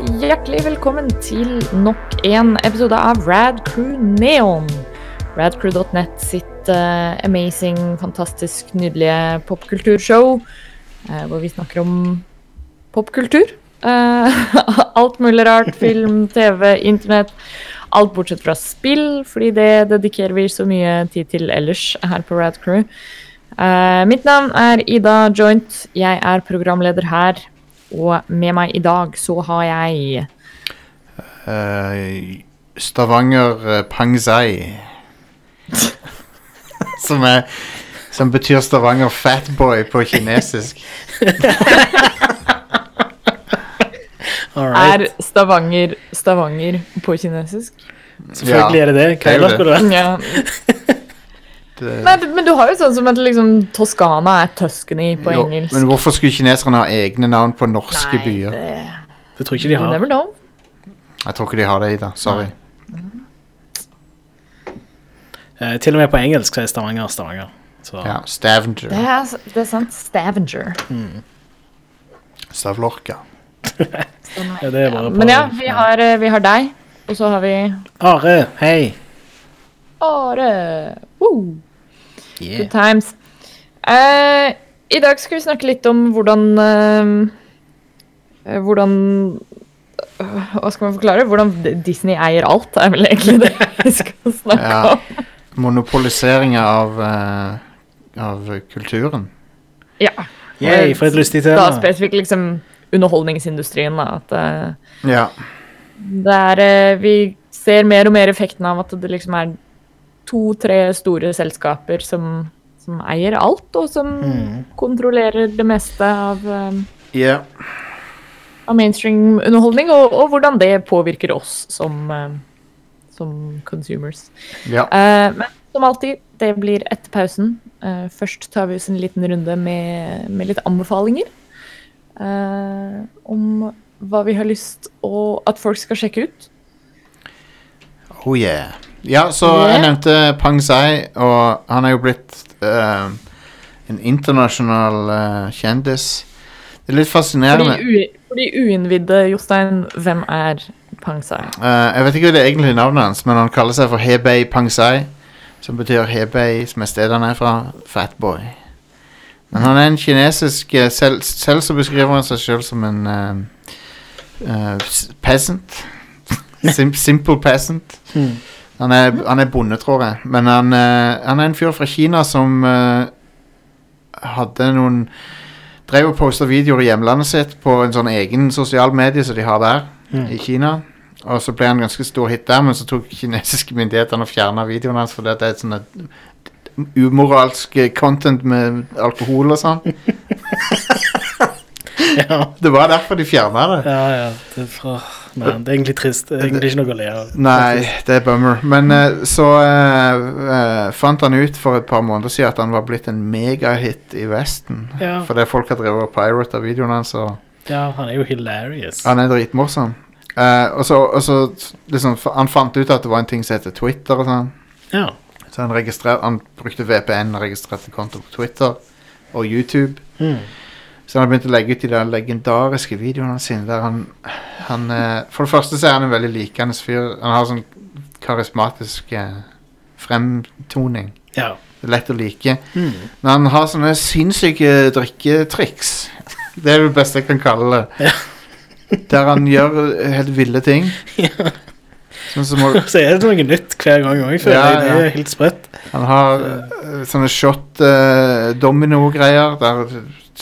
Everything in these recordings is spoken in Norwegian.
hjertelig velkommen til nok en episode av Rad Crew Neon. Radcrew.net sitt uh, amazing, fantastisk nydelige popkulturshow. uh, hvor vi snakker om popkultur. Uh, alt mulig rart. Film, TV, internett. Alt bortsett fra spill, fordi det dedikerer vi så mye tid til ellers her på Radcrew. Uh, mitt navn er Ida Joint. Jeg er programleder her. Og med meg i dag så har jeg Eh, Stavanger uh, Pangzai. som, er, som betyr Stavanger Fatboy på kinesisk. All right. Er Stavanger Stavanger på kinesisk? Selvfølgelig er det det. Hva det er det? Ja. Det, Nei, men du har jo sånn som at liksom Toskana er Tuscany på jo, engelsk. men hvorfor skulle kineserne ha egne navn på norske byer? det, Det tror jeg ikke de har. never know. Jeg tror ikke de har det, Ida. Sorry. Eh, til og med på engelsk så er Stavanger Stavanger. Så Ja, Stavanger. Det er, det er sant. Stavanger. Stavlorka. ja, det er bare på Men ja, vi har, eh, vi har deg, og så har vi Are, hei. Are. Woo. Yeah. Good times. Uh, I dag skal vi snakke litt om hvordan uh, Hvordan uh, Hva skal man forklare? Hvordan Disney eier alt, er vel egentlig det vi skal snakke Ja. om. Monopoliseringa av, av kulturen. Ja. Yay, for et lystig Da spesifikt liksom underholdningsindustrien. Da, at Ja. det er Vi ser mer og mer effekten av at det liksom er to-tre store selskaper som, som eier alt, og som Mm. kontrollerer det meste av Ja. av mainstream-underholdning, og, og hvordan det påvirker oss som, eh, som consumers. ja. Uh, men som alltid, det blir etter pausen. Uh, først tar vi oss en liten runde med, med litt anbefalinger. uh, om hva vi har lyst å, at folk skal sjekke ut. Oh yeah. Ja, så Yeah. jeg nevnte Pang Sai, og han er jo blitt uh, en internasjonal uh, kjendis. Det er litt fascinerende. de, for de uinnvidde, Jostein, hvem er Pang Sai? Uh, jeg vet ikke hva det egentlige navnet hans, men han kaller seg for Hebei Pang Sai. Som betyr Hebei, som er stedet han er fra. Fatboy. Men han er en kinesisk Selv, selv så beskriver han seg selv som en uh, uh, peasant. Sim, simple peasant. Mm. Han er, han er bonde, tror jeg. Men han, eh, han er en fyr fra Kina som uh, hadde noen Drev og posta videoer i hjemlandet sitt på en sånn egen sosial medie som de har der Mm. i Kina. Og så ble han ganske stor hit der, men så tok kinesiske myndigheter og fjerna videoen hans fordi det er et sånn umoralsk eh, content med alkohol og sånn. Ja, Det var derfor de fjerna det. ja. ja. Det, er fra, men, det er egentlig trist. Det er egentlig ikke noe å le av. Nei, det er bummer. Men uh, så uh, fant han ut for et par måneder siden at han var blitt en megahit i Vesten. Ja. Fordi folk har drevet og pirata videoen hans, og Ja, han er jo hilarious. han er dritmorsom. Uh, og så, og så liksom, Han fant ut at det var en ting som heter Twitter og sånn. Ja. Så han, han brukte VPN og registrerte konto på Twitter og YouTube. Mm. Så han har begynt å legge ut de der legendariske videoene sine der han, han eh, For det første så er han en veldig likende fyr. Han har sånn karismatisk eh, fremtoning. ja. Det er lett å like. Mm. Men han har sånne sinnssyke drikketriks. Det er det beste jeg kan kalle det. Der han gjør helt ville ting. Sånn som å Så er det noe nytt hver gang òg, Ja. Det ja. er helt sprøtt. Han har eh, sånne shot uh, domino-greier Der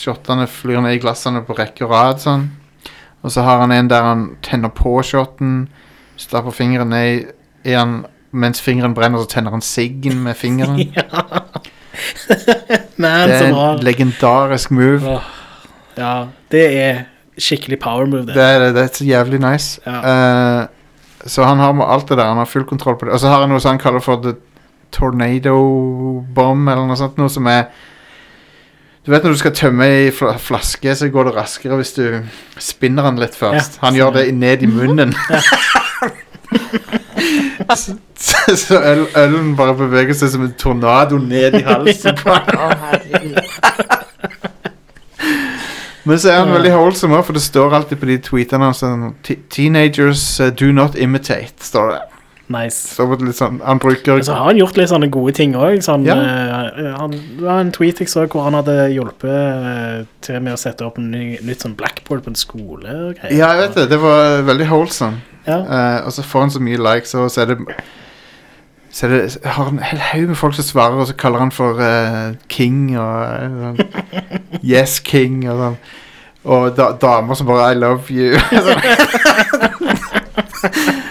shotene flyr ned i glassene på rekke og rad sånn. Og så har han en der han tenner på shoten Stapper fingeren ned i, han Mens fingeren brenner så tenner han siggen med fingeren Ja. Man, Det er en legendarisk move Oh. ja, det er skikkelig power move, det. Det er, det er så jævlig nice Ja. Uh, Så han har med alt det der Han har full kontroll på det Og så har han noe som han kaller for The Tornado Bomb Eller noe sånt Noe som er Du vet når du skal tømme i fl flaske Så går det raskere hvis du Spinner den litt først. Ja, Han gjør det ned i munnen. Så, så, øl, ølen bare beveger seg som en tornado Ned i halsen på. Men så er han veldig holdsom òg, for det står alltid på de tweetene hans sånn Teenagers uh, do not imitate, står det. Nice. Så litt sånn, han bruker så har han gjort litt sånne gode ting òg. Sånn, Ja. uh, han, det var en tweet jeg så hvor han hadde hjulpet uh, til med å sette opp en ny, nytt sånn blackboard på en skole. og greier. Ja, jeg vet det. Det var veldig wholesome. Ja. Uh, og så får han så mye likes, og så er det Så er det, har en hel haug med folk som svarer, og så kaller han for King og sånn, Yes King og sånn. Og da, damer som bare I love you.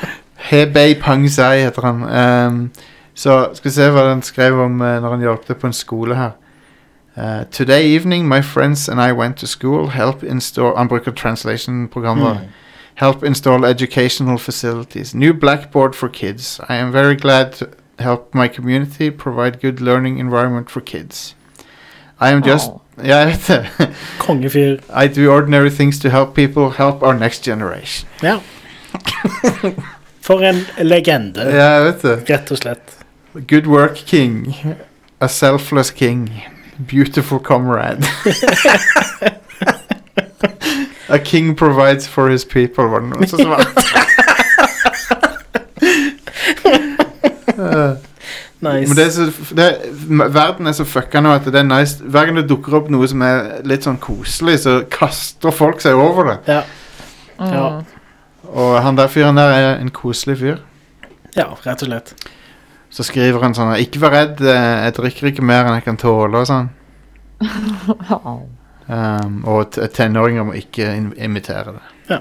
Hebei Pangsai heter han. Ehm, så skal vi se hva han skrev om eh, når han hjalp til på en skole her. Eh, Today evening my friends and I went to school. Help install Han bruker translation-programmer. Mm. Help install educational facilities. New blackboard for kids. I am very glad to help my community provide good learning environment for kids. I am just Åh. Ja, jeg vet det. Kongefyr. I do ordinary things to help people help our next generation. Ja. For en legende, Ja, jeg vet det. rett og slett. Good work, king. A selfless king. Beautiful comrade. A king provides for his people, var det noe som var. Eh, Nice. Men det er så, det, verden er så fucka nå at det er nice Hver gang det dukker opp noe som er litt sånn koselig, så kaster folk seg over det. Ja. Mm. Ja. Og han der fyren der er en koselig fyr. ja, rett og slett. Så skriver han sånn 'Ikke vær redd, eh, jeg drikker ikke mer enn jeg kan tåle', og sånn. Um, og tenåringer må ikke imitere det. Ja.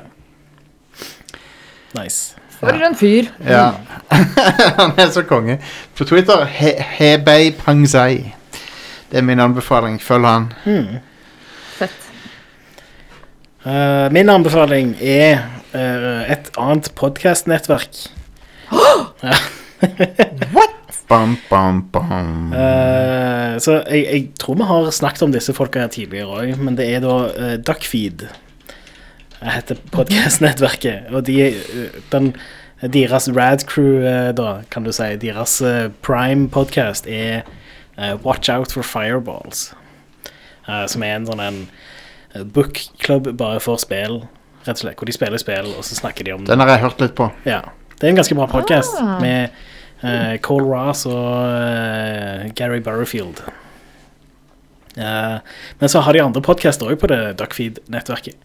Nice. For en fyr. Ja. han er så konge. På Twitter he Hebei Pangzai. Det er min anbefaling. Følg han. Hmm. Eh, min anbefaling er uh, et annet podkastnettverk. Bam, bam, bam. Uh, så jeg, jeg tror vi har snakket om disse folka her tidligere òg, men det er da uh, Duckfeed. Jeg heter podkastnettverket. Og de, den, deres Rad Crew, eh, da, kan du si, deres prime podcast er Watch Out for Fireballs. Eh, som er en sånn en book club bare for spill, rett og slett. Hvor de spiller spill, og så snakker de om Den har jeg hørt litt på. ja. Det er en ganske bra podkast Ah. med uh, Cole Ross og uh, Gary Burrowfield. Uh, men så har de andre podcaster òg på det Duckfeed-nettverket.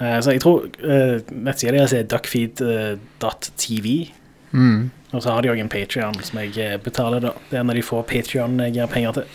Eh, så jeg tror uh, nettsida deres er duckfeed.tv. Mm. Og så har de òg en Patrion som jeg eh, betaler. da Det er en av de få Patrion jeg gir penger til.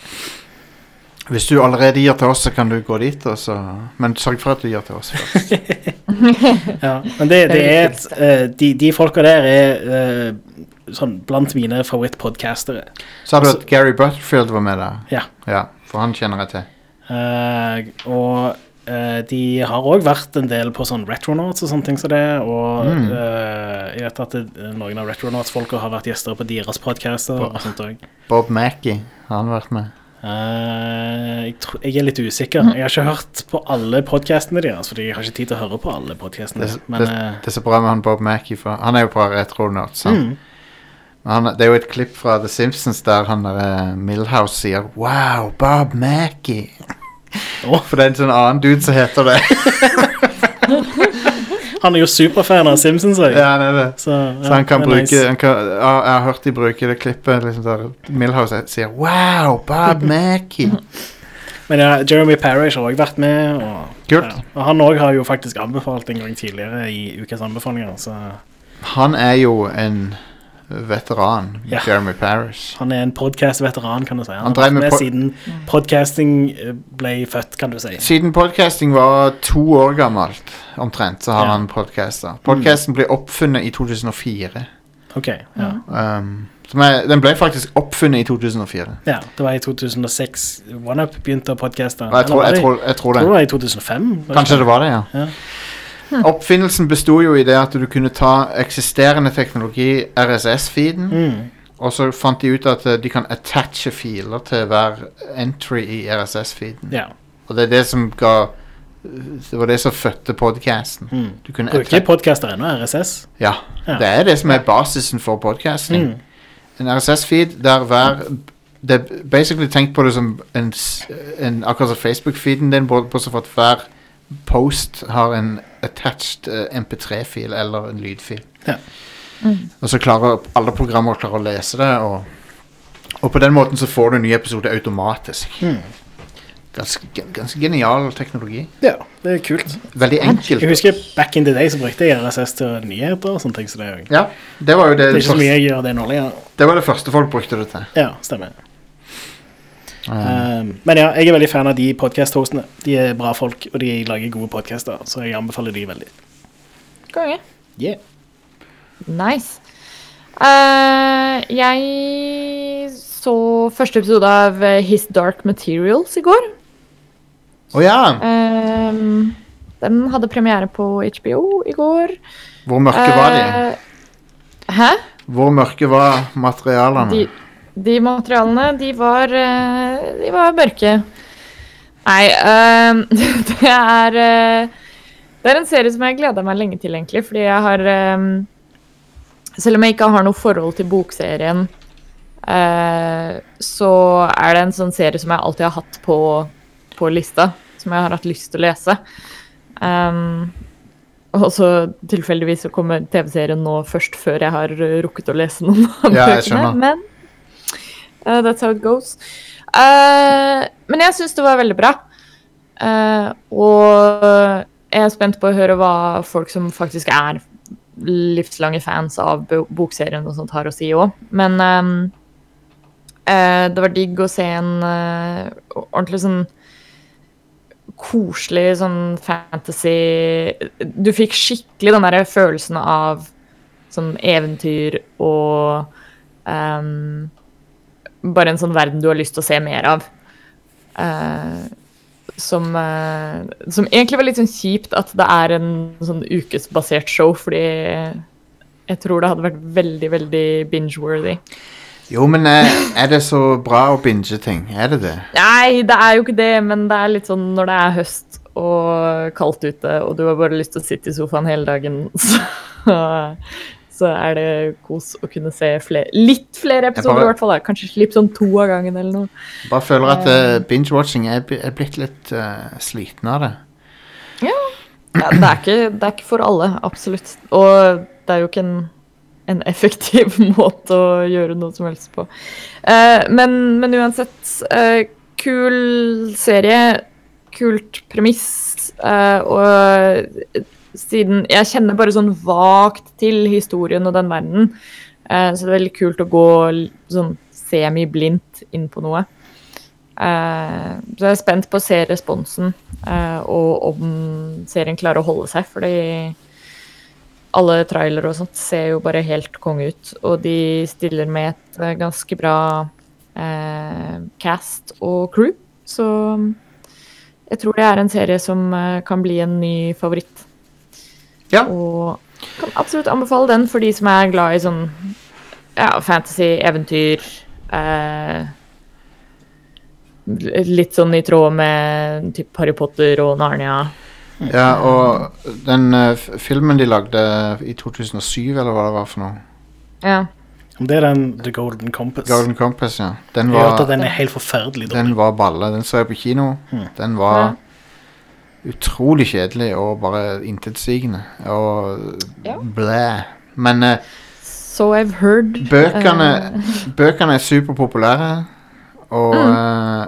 Hvis du allerede gir til oss, så kan du gå dit. Også. Men sørg for at du gir til oss først. Ja, men det, det er et, eh, de, de folka der er eh, sånn blant mine favorittpodcastere. Sa du at Gary Butterfield var med der? Ja. Ja, for han kjenner jeg til. Uh, og eh, de har òg vært en del på sånn Retronauts og sånne ting som det. Og Mm. eh, jeg vet at det, noen av Retronauts-folka har vært gjester på deres podcaster Bob. Bob Mackey har han vært med. Eh, jeg, tror- jeg er litt usikker. Jeg har ikke hørt på alle podcastene deres, fordi jeg har ikke tid til å høre på alle podcastene. Det, Men det, det er så bra med han Bob Mackie, for han er jo bra, Retronauts. sant? mm, Han, det er jo et klipp fra The Simpsons der han der, eh, Milhouse sier 'Wow, Bob Mackie'. Oh. For det er en sånn annen dude som heter det. han er jo superfan av Simpsons òg. ja, han er det. Så, ja, Så han kan bruke nice. han kan, ja, Jeg har hørt de bruke det klippet liksom der Milhouse sier 'Wow, Bob Mackie'. Men ja, Jeremy Parish har òg vært med. Og, Kult. ja, og han òg har jo faktisk anbefalt en gang tidligere i ukas anbefalinger. Så Han er jo en veteran, Ja. Jeremy Parish. han er en podcast-veteran, kan du si. Han, Han har vært med pod- siden podcasting eh, ble født, kan du si. Siden podcasting var to år gammelt, omtrent, så har Ja. han podcaster. Podcasten ble oppfunnet i 2004. Ok, ja. Um, er, den ble faktisk oppfunnet i 2004. ja. Det var i 2006 OneUp begynte å podcaste. Jeg tror, jeg tror, jeg tror det. var i 2005. Kanskje det var det, ja. Ja. Oppfinnelsen besto jo i det at du kunne ta eksisterende teknologi, RSS-feeden, Mm. og så fant de ut at eh, de kan attache filer til hver entry i RSS-feeden. Ja. Og det er det som ga Det var det som fødte podcasten. Mm. Du kunne Bruker podkaster ennå RSS? Ja, Ja. det er det som er basisen for podcasting. Mm. En RSS-feed der hver Det er basically tenkt på det som en, en akkurat som Facebook-feeden din, bortsett fra at hver post har en attached eh, MP3-fil eller en lydfil. Ja. Og så klarer alle programmer klarer å lese det, og, og på den måten så får du en ny episode automatisk. Mm. Ganske, ganske genial teknologi. ja, det er kult. Veldig enkelt. Jeg husker back in the day så brukte jeg RSS til nyheter og sånne ting. Så det, er jo- Ja, det var jo det, det er ikke så mye jeg gjør det nå lenger. det var det første folk brukte det til. Ja, stemmer. Um, men ja, jeg er veldig fan av de podcast-hostene. De er bra folk, og de lager gode podcaster, så jeg anbefaler de veldig. Konge. Yeah. Nice. Uh, jeg så første episode av eh, His Dark Materials i går. Å ja! Uh, den hadde premiere på HBO i går. Hvor mørke var de? Eh, Hæ? Hvor mørke var materialene? De, de materialene, de var eh, De var mørke. Nei, ehm, det er eh, Det er en serie som jeg gleda meg lenge til, egentlig, fordi jeg har ehm, Selv om jeg ikke har noe forhold til bokserien, eh, så er det en sånn serie som jeg alltid har hatt på, på lista, som jeg har hatt lyst til å lese. Um, og så tilfeldigvis så kommer TV-serien nå først før jeg har uh, rukket å lese noen av Ja, bøkene. Men uh, that's how it goes. Uh, men jeg syns det var veldig bra. Uh, og jeg er spent på å høre hva folk som faktisk er livslange fans av bokserien og sånt har å si òg. Men um, uh, det var digg å se en ordentlig sånn koselig sånn fantasy Du fikk skikkelig den der følelsen av sånn eventyr og ehm, Bare en sånn verden du har lyst til å se mer av. Uh, som, uh, som egentlig var litt sånn kjipt at det er en sånn ukesbasert show, fordi jeg tror det hadde vært veldig, veldig binge-worthy. Jo, men eh, er det så bra å binge ting? Er det det? Nei, det er jo ikke det, men det er litt sånn når det er høst og kaldt ute, og du har bare lyst til å sitte i sofaen hele dagen, så, så er det kos å kunne se flere, litt flere episoder bare- i hvert fall. Da. Kanskje slippe sånn to av gangen eller noe. Bare føler at uh, binge-watching er, er blitt litt uh, sliten av det. Ja, det, er ikke, det er ikke for alle, absolutt. Og det er jo ikke en, en effektiv måte å gjøre noe som helst på. Uh, men, men uansett, kul serie, kult premiss, og siden Jeg kjenner bare sånn vagt til historien og den verdenen, eh, så det er veldig kult å gå sånn semi-blindt inn på noe. Eh, så jeg er spent på å se responsen, eh, og om serien klarer å holde seg, fordi alle trailere og sånt ser jo bare helt konge ut, og de stiller med et eh, ganske bra eh, cast og crew, så jeg tror det er en serie som eh, kan bli en ny favoritt. Ja. Og kan absolutt anbefale den for de som er glad i sånn ja, fantasy, eventyr eh, Litt sånn i tråd med typ Harry Potter og Narnia. Ja, og den uh, filmen de lagde i 2007, eller hva det var for noe Ja. Det er den The Golden Compass. Golden Compass, ja. Den var, den er helt forferdelig dårlig. den var balle. Den så jeg på kino. Mm. Den var utrolig kjedelig og bare intetsigende. Og Ja. blæ. Men eh, So I've heard. bøkene, uh, bøkene er superpopulære, og, Mm. eh,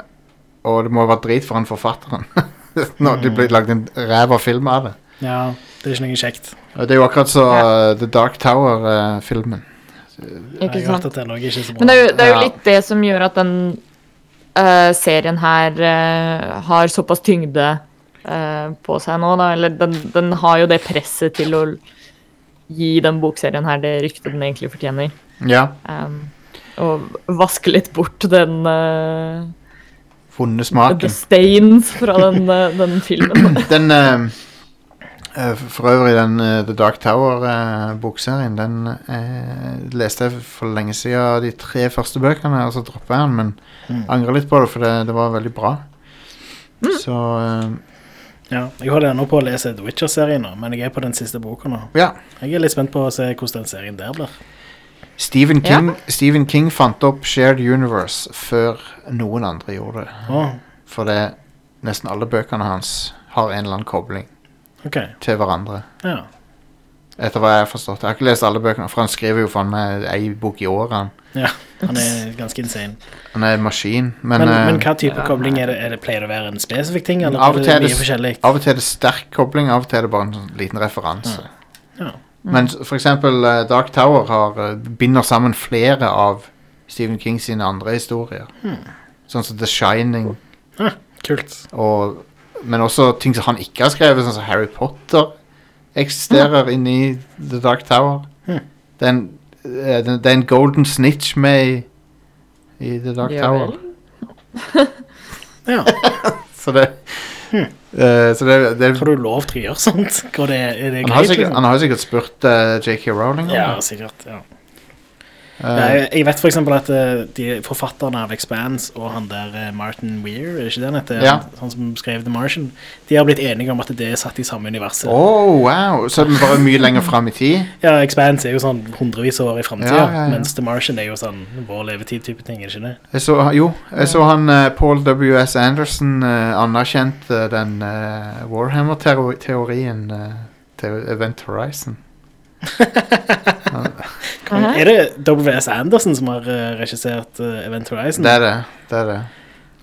og det må være drit for han forfatteren når det Mm. blir lagd en ræva film av det. Ja, det er ikke noe kjekt. Og det er jo akkurat så Ja. eh, The Dark Tower-filmen. ikke har hørt sant? Det er ikke så bra. Men det er, jo, det er jo litt det som gjør at den eh, serien her eh, har såpass tyngde på seg nå, da. Eller den, den har jo det presset til å gi den bokserien her det ryktet den egentlig fortjener. ja. Um, og vaske litt bort den uh, Vonde The smaken. stains fra den, uh, den filmen. Den eh, eh, For øvrig, den uh, The Dark Tower-bokserien, den eh, leste jeg for lenge siden de tre første bøkene, og så droppa jeg den, men Mm. angrer litt på det, for det, det var veldig bra. Så eh, Ja, jeg holder ennå på å lese The Witcher-serien, nå, men jeg er på den siste boka nå. ja. Jeg er litt spent på å se hvordan den serien der blir. Stephen Ja. King, Stephen King fant opp Shared Universe før noen andre gjorde det. Å, For det, nesten alle bøkene hans har en eller annen kobling Ok, til hverandre. ja. Etter hva jeg har forstått. Jeg har ikke lest alle bøkene, for han skriver jo faen meg ei bok i året. han. Ja. Han er ganske insane. Han er en maskin. Men, Men, men, eh, hva type kobling er det? er det? Pleier det å være en spesifikk ting, eller Av og er til det er det mye forskjellig? av og til er det sterk kobling, av og til er det bare en sånn liten referanse. Ja. Men s- for eksempel eh, Dark Tower har, eh, binder sammen flere av Stephen King sine andre historier. Sånn som The Shining, Ah, kult. og, men også ting som han ikke har skrevet, sånn som Harry Potter eksisterer inni The Dark Tower. Hmm. Det, er en, det, det er en golden snitch med i, i The Dark Ja Tower. Ja. Så det, eh, så det, det Har du lov til å gjøre sånt? Hvor det, er det han, har sikkert, liksom? han har sikkert spurt uh, JK Rowling om Ja, det. sikkert. ja. Eh, Jeg, jeg vet eksempel at eh, de forfatterne av Expanse og han der eh, Martin Weir, er ikke det han heter? Ja. Han som skrev The Martian. De har blitt enige om at det er satt i samme universet. oh, wow. Så den bare mye lenger fram i tid? Ja, Expanse er jo sånn hundrevis av år i framtida, Ja, ja, mens The Martian er jo sånn vår levetid-type ting, er ikke det? Jeg så, jo, jeg så han Paul W.S. Anderson anerkjente den uh, Warhammer-teorien uh, til Event Horizon. Er det W.S. Anderson som har eh, regissert eh, Event Horizon? Det er det. det, er det.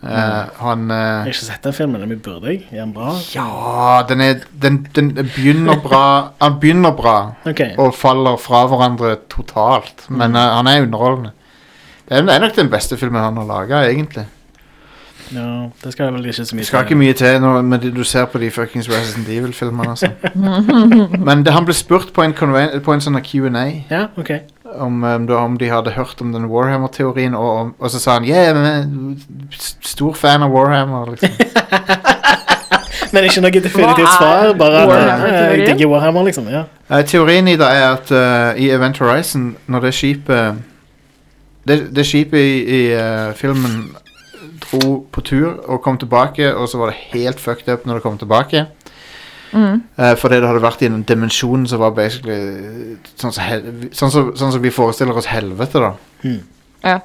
Uh, han Jeg eh, har ikke sett den filmen, men burde jeg? Er den bra? Ja, den, er, den, den begynner bra Han begynner bra okay. og faller fra hverandre totalt. Men uh, han er underholdende. Det er, det er nok den beste filmen han har laga, egentlig. Ja, det skal vel ikke så mye Det skal ikke mye til når men du ser på de fuckings Resident Evil-filmene. Altså. Men det, han ble spurt på en, på en sånn Q&A Ja, ok. om, um, da, om de hadde hørt om den Warhammer-teorien, og, om- og så sa han yeah, men, stor fan av Warhammer. Liksom. Men ikke noe definitivt Hva er svar, bare at eh, jeg digger Warhammer, liksom. ja. Eh, teorien i det er at eh, i Event Horizon, når det skipet Det, det skipet i, i eh, filmen dro på tur og kom tilbake, og så var det helt fucked up når det kom tilbake. Mm. Uh, fordi det hadde vært i en dimensjon som var basically eh, sånn som, hel sånn, som, sånn som vi forestiller oss helvete, da. Mm. Ja.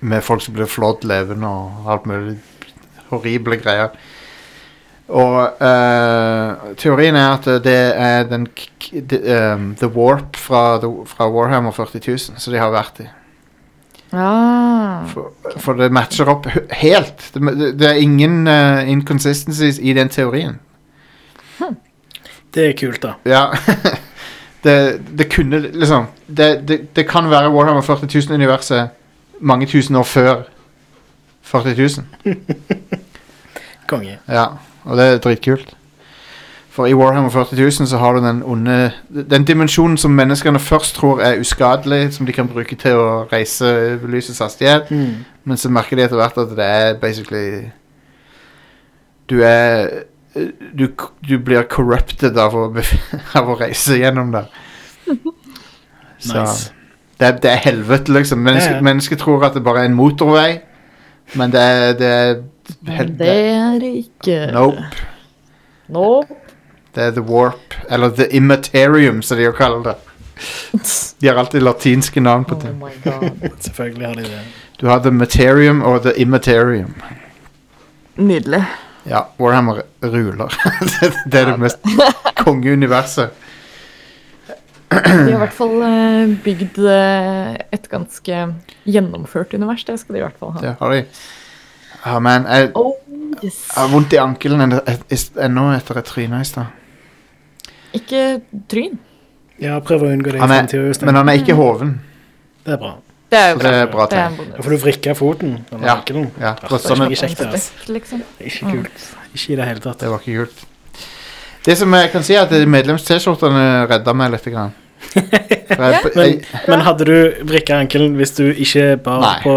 Med folk som blir flådd levende og alt mulig horrible greier. Og uh, teorien er at det er den k k the, um, the Warp fra, the, fra Warhammer 40 000 som de har vært i. Ah. For, for det matcher opp helt. Det, det, er ingen uh, inconsistencies i den teorien. Det er kult, da. Ja. det, det kunne liksom det, det, det kan være Warhammer 40 000-universet mange tusen år før 40 000. Konge. Ja, og det er dritkult. For i Warhammer 40 000 så har du den onde Den dimensjonen som menneskene først tror er uskadelig, som de kan bruke til å reise lysets hastighet, Mm. men så merker de etter hvert at det er basically Du er Du, du blir corrupted av å, av å reise gjennom det. Så Nice. det, er- det er helvete, liksom. Mennesket yeah. ja. tror at det bare er en motorvei, men det er, det er hel- Det er ikke. Nope. Nope. Det er The Warp, eller The Immaterium, som de jo kaller det. De har alltid latinske navn på Oh ting. my god. Selvfølgelig har de det. Du har The Materium og The Immaterium. Nydelig. Ja, Warhammer ruler. det, det er det mest kongeuniverset. De har i hvert fall eh, bygd eh, et ganske gjennomført univers. Det skal de i hvert fall ha. Det har de. Oh, man, jeg, Oh, yes. jeg har vondt i ankelen ennå etter et tryne i stad. Ikke tryn. Ja, prøv å unngå det Han er-. Men han er ikke hoven. Det er bra. Det er det er bra er tegn. bonus. Da du vrikke foten. Ja. Ja, for det er ikke kjekt, det, liksom. Ikke kult. Ikke i det hele tatt. Det var ikke kult. Det som jeg kan si, er at medlems-T-skjortene redda meg litt. Grann. For jeg, Men, jeg, men hadde du vrikka ankelen hvis du ikke bar Nei. på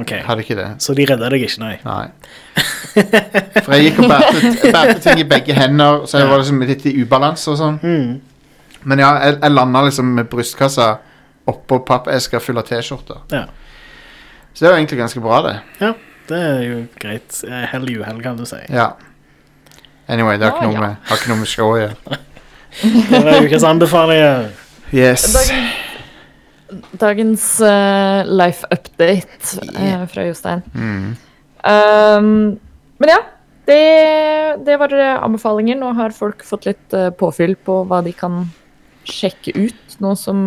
Ok, hadde ikke det. så de redda deg ikke, nei. Nei. For jeg gikk og bærte, bærte ting i begge hender, så jeg Ja. var liksom litt i ubalanse og sånn. Mm. Men ja, jeg, jeg landa liksom med brystkassa oppå pappeska full av T-skjorter. Ja. Så det var egentlig ganske bra, det. ja, det er jo greit. Eh, Hell i uhell, kan du si. Ja. Anyway, det har ikke Ja, noe ja. med, har ikke noe med showet å gjøre. Det var ukas anbefalinger. Yes. Dagen, dagens uh, life update eh, fra Jostein. Mm. Um, men ja, det det var eh, anbefalinger. Nå har folk fått litt uh, påfyll på hva de kan sjekke ut, nå som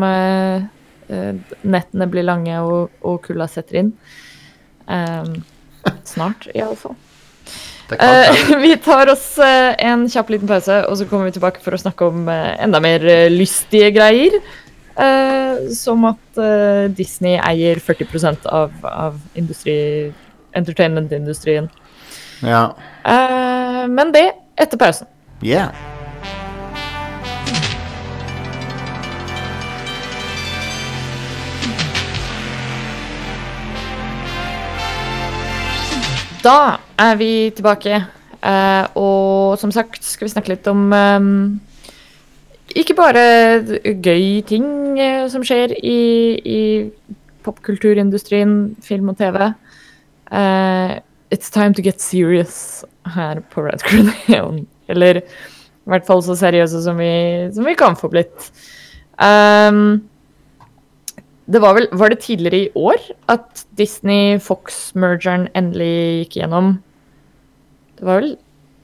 nettene blir lange og, og kulda setter inn. Um, snart, iallfall. Uh, vi tar oss en kjapp liten pause, og så kommer vi tilbake for å snakke om enda mer lystige greier. Eh, som at uh, Disney eier 40 av, av industri, entertainment-industrien. Ja. Uh, men det etter pausen. Yeah. Da er vi tilbake, og som sagt skal vi snakke litt om eh, ikke bare gøy ting eh, som skjer i, i popkulturindustrien, film og TV. Eh, it's time to get serious her på Red Crew. Eller i hvert fall så seriøse som vi, som vi kan få blitt. Um, det var vel Var det tidligere i år at Disney-Fox-mergeren endelig gikk gjennom? Det var vel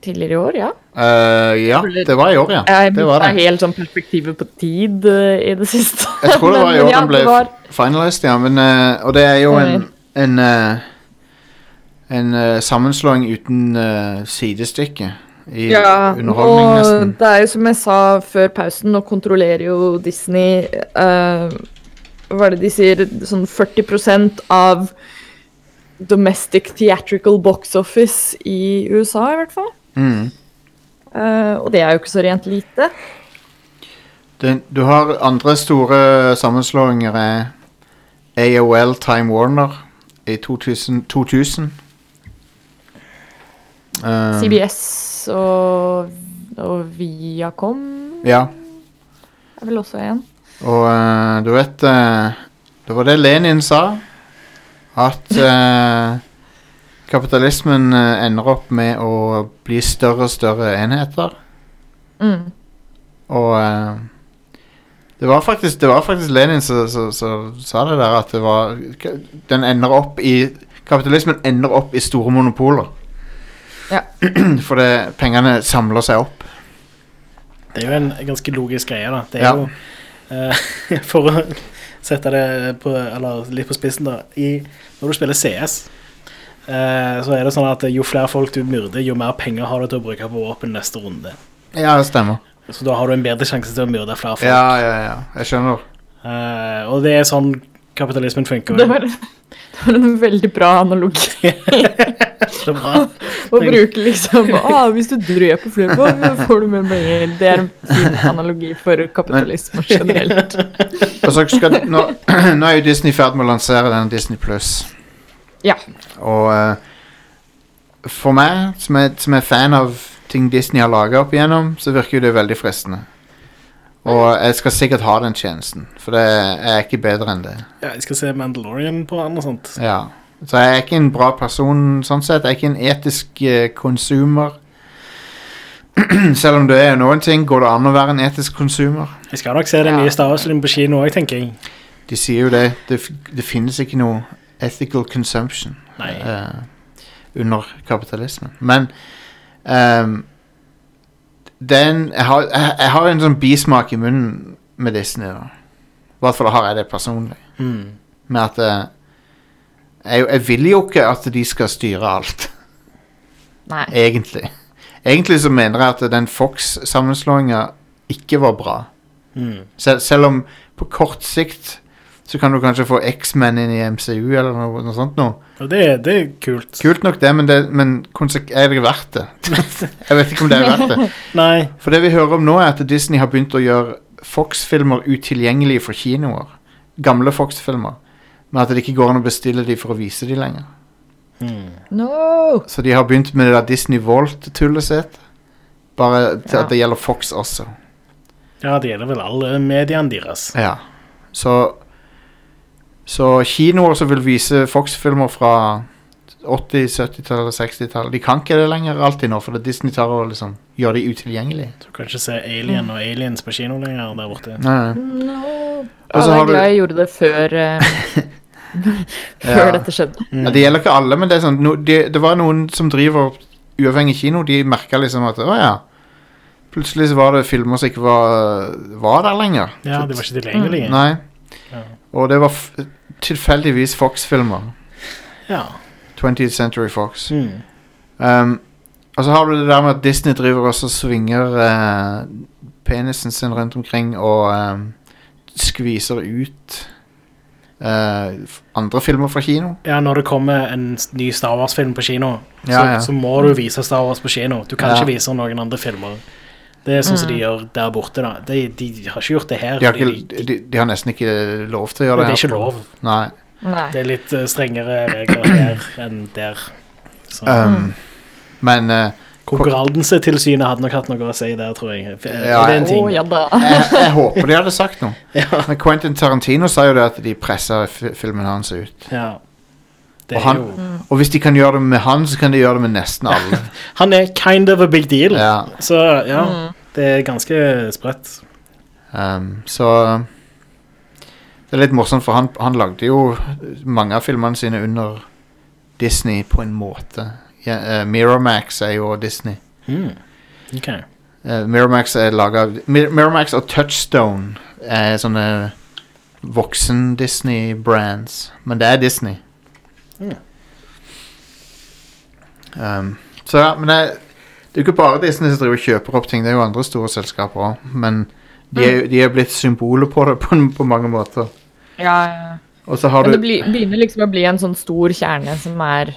tidligere i år, ja? Uh, ja, det var i år, ja. Jeg Det var det. helt sånn perspektivet på tid uh, i det siste. Jeg tror det var i år ja, den ble var- finalist, ja. Men, uh, og det er jo en en, en sammenslåing uten sidestykke i Ja, underholdning, og nesten. det er jo som jeg sa før pausen, nå kontrollerer jo Disney Hva er det de sier? Sånn 40% av domestic theatrical box office i USA, i hvert fall. Mm. Uh, og det er jo ikke så rent lite. Den, du har andre store sammenslåinger er AOL Time Warner i 2000. 2000. Um, CBS og, og Viacom Ja, er vel også en. og uh, du vet uh, Det var det Lenin sa. At eh, kapitalismen eh, ender opp med å bli større og større enheter. Mm. Og eh, det var faktisk, det var faktisk Lenin som sa det der, at det var Den ender opp i Kapitalismen ender opp i store monopoler. Ja. For det, pengene samler seg opp. Det er jo en ganske logisk greie, da. Det er Ja. jo uh, For å sette det på, eller litt på spissen, da. I, når du spiller CS, eh, så er det sånn at jo flere folk du myrder, jo mer penger har du til å bruke på våpen neste runde. Ja, det stemmer. Så da har du en bedre sjanse til å myrde flere folk. Ja, ja, ja. Jeg skjønner. Eh, og det er sånn kapitalismen funker. Det, var, det var en veldig bra analogi. Så bra. Å bruke liksom ah, Hvis du dreper flere folk, får du mer penger. Det er en fin analogi for kapitalisme generelt. Nå, nå er jo Disney i ferd med å lansere den Disney Pluss. Ja. Og uh, for meg, som er, som er fan av ting Disney har laga opp igjennom, så virker jo det veldig fristende. Og jeg skal sikkert ha den tjenesten, for det er ikke bedre enn det. Ja, jeg skal se Mandalorian på den og sånt. Ja. Så jeg er ikke en bra person sånn sett. Jeg er ikke en etisk eh, konsumer. Selv om det er noen ting, går det an å være en etisk konsumer. Jeg skal nok se den Ja. nye Star Wars-filmen på kino òg, tenker jeg. De sier jo det. Det, det finnes ikke noe ethical consumption eh, under kapitalismen. Men um, den jeg har, jeg, jeg har en sånn bismak i munnen med Disney. da I hvert fall har jeg det personlig. Mm. Med at eh, jeg, jeg vil jo ikke at de skal styre alt, Nei. egentlig. Egentlig så mener jeg at den Fox-sammenslåinga ikke var bra. Mm. Sel selv om på kort sikt så kan du kanskje få X-Men inn i MCU eller noe, noe sånt noe. Og det, det er kult. Kult nok det, men, det, men er det verdt det? jeg vet ikke om det er verdt det. Nei. For det vi hører om nå, er at Disney har begynt å gjøre Fox-filmer utilgjengelige for kinoer. Gamle Fox-filmer. Men at det ikke går an å bestille de for å vise de lenger. Hmm. No! Så de har begynt med det der Disney Vault-tullet sitt. Bare til Ja. at det gjelder Fox også. Ja, det gjelder vel alle mediene deres. Ja. Så Så kinoer som vil vise Fox-filmer fra 80-, 70-tallet, 60-tallet De kan ikke det lenger alltid nå, for det Disney tar og liksom gjør de utilgjengelige. Du kan ikke se Alien og Aliens på kino lenger der borte. Nei, no. Og så jeg har er du- glad jeg gjorde det før eh, Før Ja. dette skjedde. Mm. Ja, det gjelder ikke alle, men det er sånn no, det, det var noen som driver uavhengig kino, de merka liksom at å ja. Plutselig så var det filmer som ikke var, var der lenger. Ja, de var ikke tilgjengelige. Nei. Ja. Og det var tilfeldigvis Fox-filmer. Ja. 20th Century Fox. Mm. Um, og så har du det der med at Disney driver også og svinger uh, penisen sin rundt omkring og um, skviser ut uh, andre filmer fra kino. ja, når det kommer en ny Star Wars-film på kino, Ja, så, ja. så må du vise Star Wars på kino. Du kan Ja. ikke vise noen andre filmer. Det er sånn som de gjør der borte. da. De, de har ikke gjort det her. De har, fordi ikke, de, de har nesten ikke lov til å gjøre det det. er ikke lov. Nei. Nei. Det er litt eh, strengere regler her enn der. Så. Um, Men uh, Konkurransetilsynet hadde nok hatt noe å si der, tror jeg. Er det en ting? ting? ja da. jeg, jeg håper de hadde sagt noe. Ja. Men Quentin Tarantino sa jo det at de pressa filmen hans ut. ja. Det Og er han, jo og hvis de kan gjøre det med han, så kan de gjøre det med nesten alle. Han er kind of a big deal. Ja. Så ja, Mm. det er ganske spredt. Um, så det er litt morsomt, for han, han lagde jo mange av filmene sine under Disney på en måte. Ja, uh, Miramax er jo Disney. Mm. Ok. Uh, Miramax er laga Mir Miramax og Touchstone er sånne voksen-Disney-brands. Men det er Disney. Mm. Um, så ja, men det, det er jo ikke bare Disney som driver og kjøper opp ting. Det er jo andre store selskaper òg. Men de er, de er blitt symboler på det på, på mange måter. Ja, ja. Og så har Men det bli, begynner liksom å bli en sånn stor kjerne som er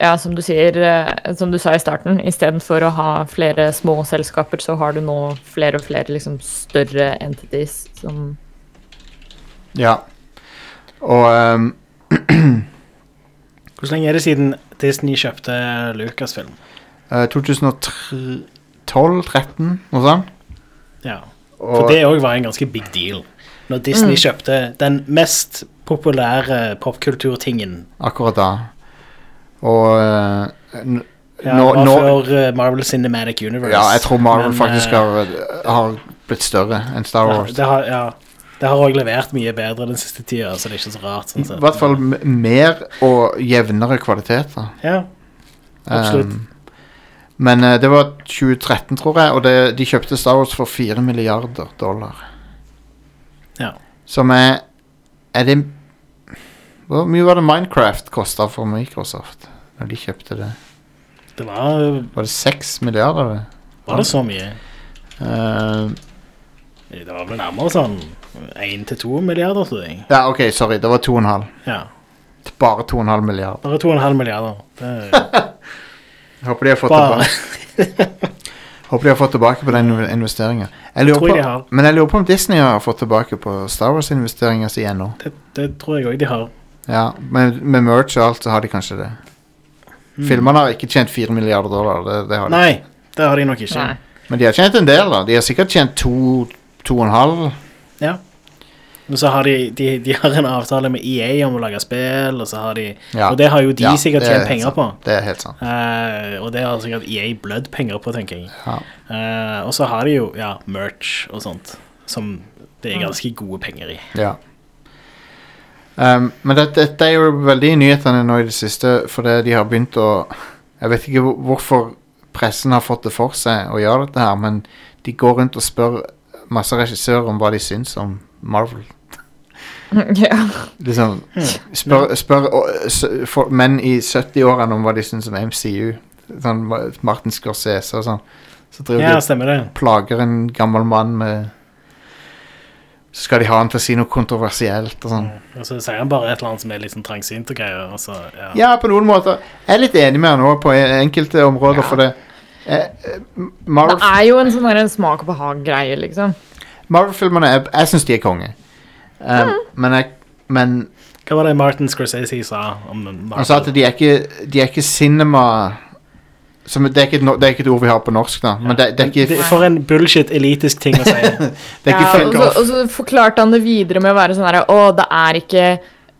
Ja, som du sier, eh, som du sa i starten, istedenfor å ha flere små selskaper, så har du nå flere og flere liksom større entities som Ja. Og um, Hvor lenge er det siden Disney kjøpte Lucasfilm? Uh, 2012-13, noe sånt. Ja. For Og, det òg var en ganske big deal. Når Disney kjøpte den mest populære popkulturtingen akkurat da. Og uh, ja, nå, var nå før eh, Marvel Cinematic Universe. Ja, jeg tror Marvel Men, faktisk eh, har, har blitt større enn Star Wars. det har, ja, det har òg levert mye bedre den siste tida, så det er ikke så rart. Sånn I hvert fall mer og jevnere kvalitet. da. Ja, absolutt. Um, men uh, det var 2013, tror jeg, og det, de kjøpte Star Wars for 4 milliarder dollar. Ja. Som er Er det Hvor mye var det Minecraft kosta for Microsoft når de kjøpte det? Det var Var det 6 milliarder? Var det så mye? Uh, Det var vel nærmere sånn 1-2 milliarder, tror jeg. ja, OK, sorry. Det var 2,5. Ja. Bare 2,5 milliarder. Bare 2,5 milliarder. Det er håper de har fått bare tilbake Håper de har fått tilbake på den investeringen. Jeg lurer Tror jeg de har. Men jeg lurer på om Disney har fått tilbake på Star Wars-investeringa si ennå. det, det tror jeg òg de har. Ja, med, med merch og alt så har de kanskje det. Filmene har ikke tjent 4 milliarder dollar. Det, det har de. Mm. Nei, det har de nok ikke. Nei. Men de har tjent en del, da. De har sikkert tjent to, to. Ja. Men så har de, de, de har en avtale med EA om å lage spill, og så har de Ja. Og det har jo de Ja, sikkert er tjent penger sant. på. Det er helt sant. Uh, og det har sikkert EA blødd penger på, tenker jeg. Ja. Uh, og så har de jo ja, merch og sånt, som det er ganske gode penger i. ja. Um, men dette, dette er jo veldig i nyhetene nå i det siste, fordi de har begynt å Jeg vet ikke hvorfor pressen har fått det for seg å gjøre dette her, men de går rundt og spør masse regissører om hva de syns om Marvel. Ja. Liksom spør, spør å, s- for, menn i 70-årene om hva de syns om MCU. Sånn Martin Scorsese og sånn. Så driver Ja, de og plager en gammel mann med Så skal de ha han til å si noe kontroversielt og sånn. Og så sier han bare et eller annet som er litt sånn trangsynt og greier, og så ja. Ja, på noen måter. Jeg er litt enig med han òg på enkelte områder, Ja. for det eh, Marvel, Det er jo en sånn der en smak og behag-greie, liksom. Marvel-filmene Jeg, Jeg syns de er konge. Um, Men jeg Men Hva var det Martin Scorsese sa om Marvel? han sa at de er ikke De er ikke cinema som, det, er ikke et, no- det er ikke et ord vi har på norsk, da. Men det, det er ikke, For en bullshit elitisk ting å si. det er ikke Ja, film- og, så, og så forklarte han det videre med å være sånn herre Å, det er ikke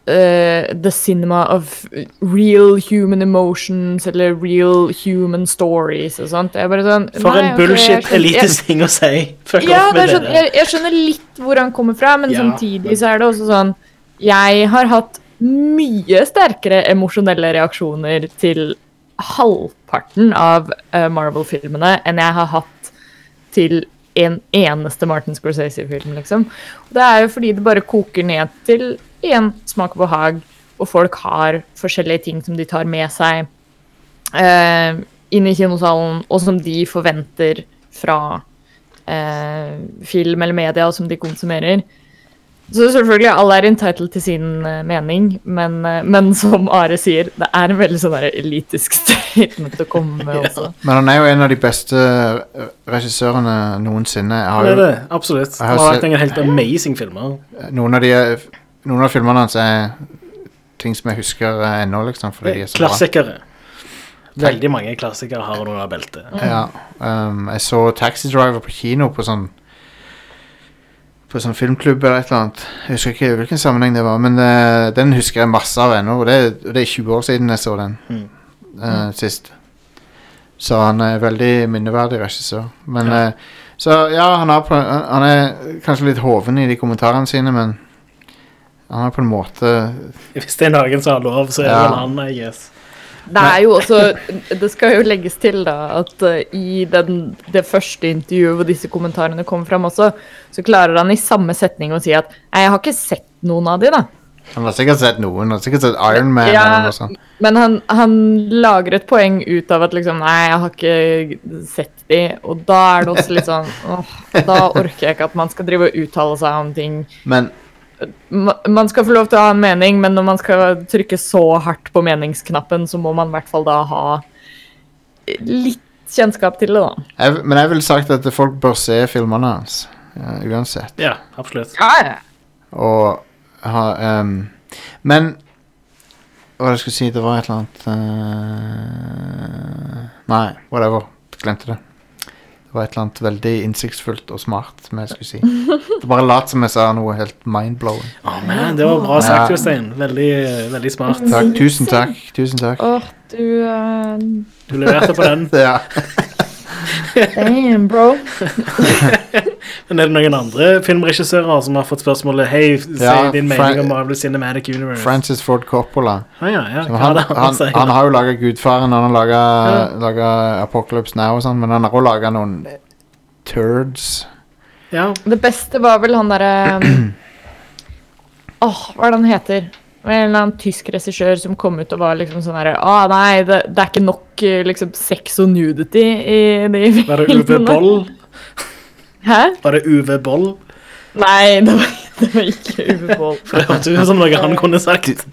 eh, the cinema of real human emotions eller real human stories og sånt. Jeg bare sånn For nei, en bullshit skjønner- elitisk ting å si. Fuck Ja, off med sånn, det. jeg, jeg skjønner litt hvor han kommer fra, men Ja. samtidig så er det også sånn Jeg har hatt mye sterkere emosjonelle reaksjoner til halvparten av uh, Marvel-filmene enn jeg har hatt til en eneste Martin Scorsese-film, liksom. Og det er jo fordi det bare koker ned til én smak og behag, og folk har forskjellige ting som de tar med seg eh, inn i kinosalen, og som de forventer fra eh, film eller media som de konsumerer. Så selvfølgelig, alle er entitled til sin eh, mening, men, eh, men som Are sier, det er en veldig sånn elitisk statement å komme med også. Men han er jo en av de beste eh, regissørene noensinne. Jeg har Det er det, absolutt. Han har har sett- lagt en helt amazing filmer. noen, av de, noen av filmene hans er ting som jeg husker eh, ennå, liksom. Fordi de er så bra. Klassikere. Veldig mange klassikere har noe av beltet. Ja, um, jeg så Taxi Driver på kino på sånn På sånn filmklubb eller et eller annet. Jeg husker ikke hvilken sammenheng det var, men eh, den husker jeg masse av ennå. Og det, og det er 20 år siden jeg så den Mm. eh, sist. Så han er veldig minneverdig regissør. Men Ja. eh, Så ja, han, har på, han er kanskje litt hoven i de kommentarene sine, men han er på en måte Hvis det er noen som har lov, så er det Ja. vel han, I guess. Det er jo også Det skal jo legges til da at eh, i den, det første intervjuet hvor disse kommentarene kom fram også, så klarer han i samme setning å si at Nei, jeg har ikke sett noen av de, da. Han har sikkert sett noen. Han har sikkert sett Iron Man Ja, eller noe sånt. Men han, han lager et poeng ut av at liksom Nei, jeg har ikke sett de. Og da er det også litt sånn åh, Da orker jeg ikke at man skal drive og uttale seg om ting. Men Man skal få lov til å ha en mening, men når man skal trykke så hardt på meningsknappen, så må man i hvert fall da ha litt kjennskap til det, da. jeg, men jeg ville sagt at folk bør se filmene hans. ja, uansett. Ja, absolutt. Ja, ja. Og ha um, Men Hva var det jeg skulle si? Det var et eller annet uh, Nei, whatever. Glemte det. Det var et eller annet veldig innsiktsfullt og smart som jeg skulle si. Det bare lat som jeg sa noe helt mind-blowing. Å, man, det var bra sagt, Ja. Jostein. Veldig, veldig smart. Takk. Tusen takk. Tusen takk. Åh, du uh... Du leverte på den. Ja. Damn, bro. Men er det noen andre filmregissører som har fått spørsmålet Hei, si Ja, din mening om Marvel Cinematic Universe? Francis Ford Coppola. Ah, ja, ja. Han, han, han, han har jo laga Gudfaren, han har laga Ja. Apocalypse Now og sånn, men han har også laga noen turds. ja. Det beste var vel han derre Åh, Åh, hva er det han heter? En eller annen tysk regissør som kom ut og var liksom sånn herre Å, nei, det, det er ikke nok eh, liksom sex og nudity i de Var det Uwe Boll? Hæ? Var det Uwe Boll? Nei, det var, det var ikke Uwe Boll. For det hørtes ut som noe han kunne sagt.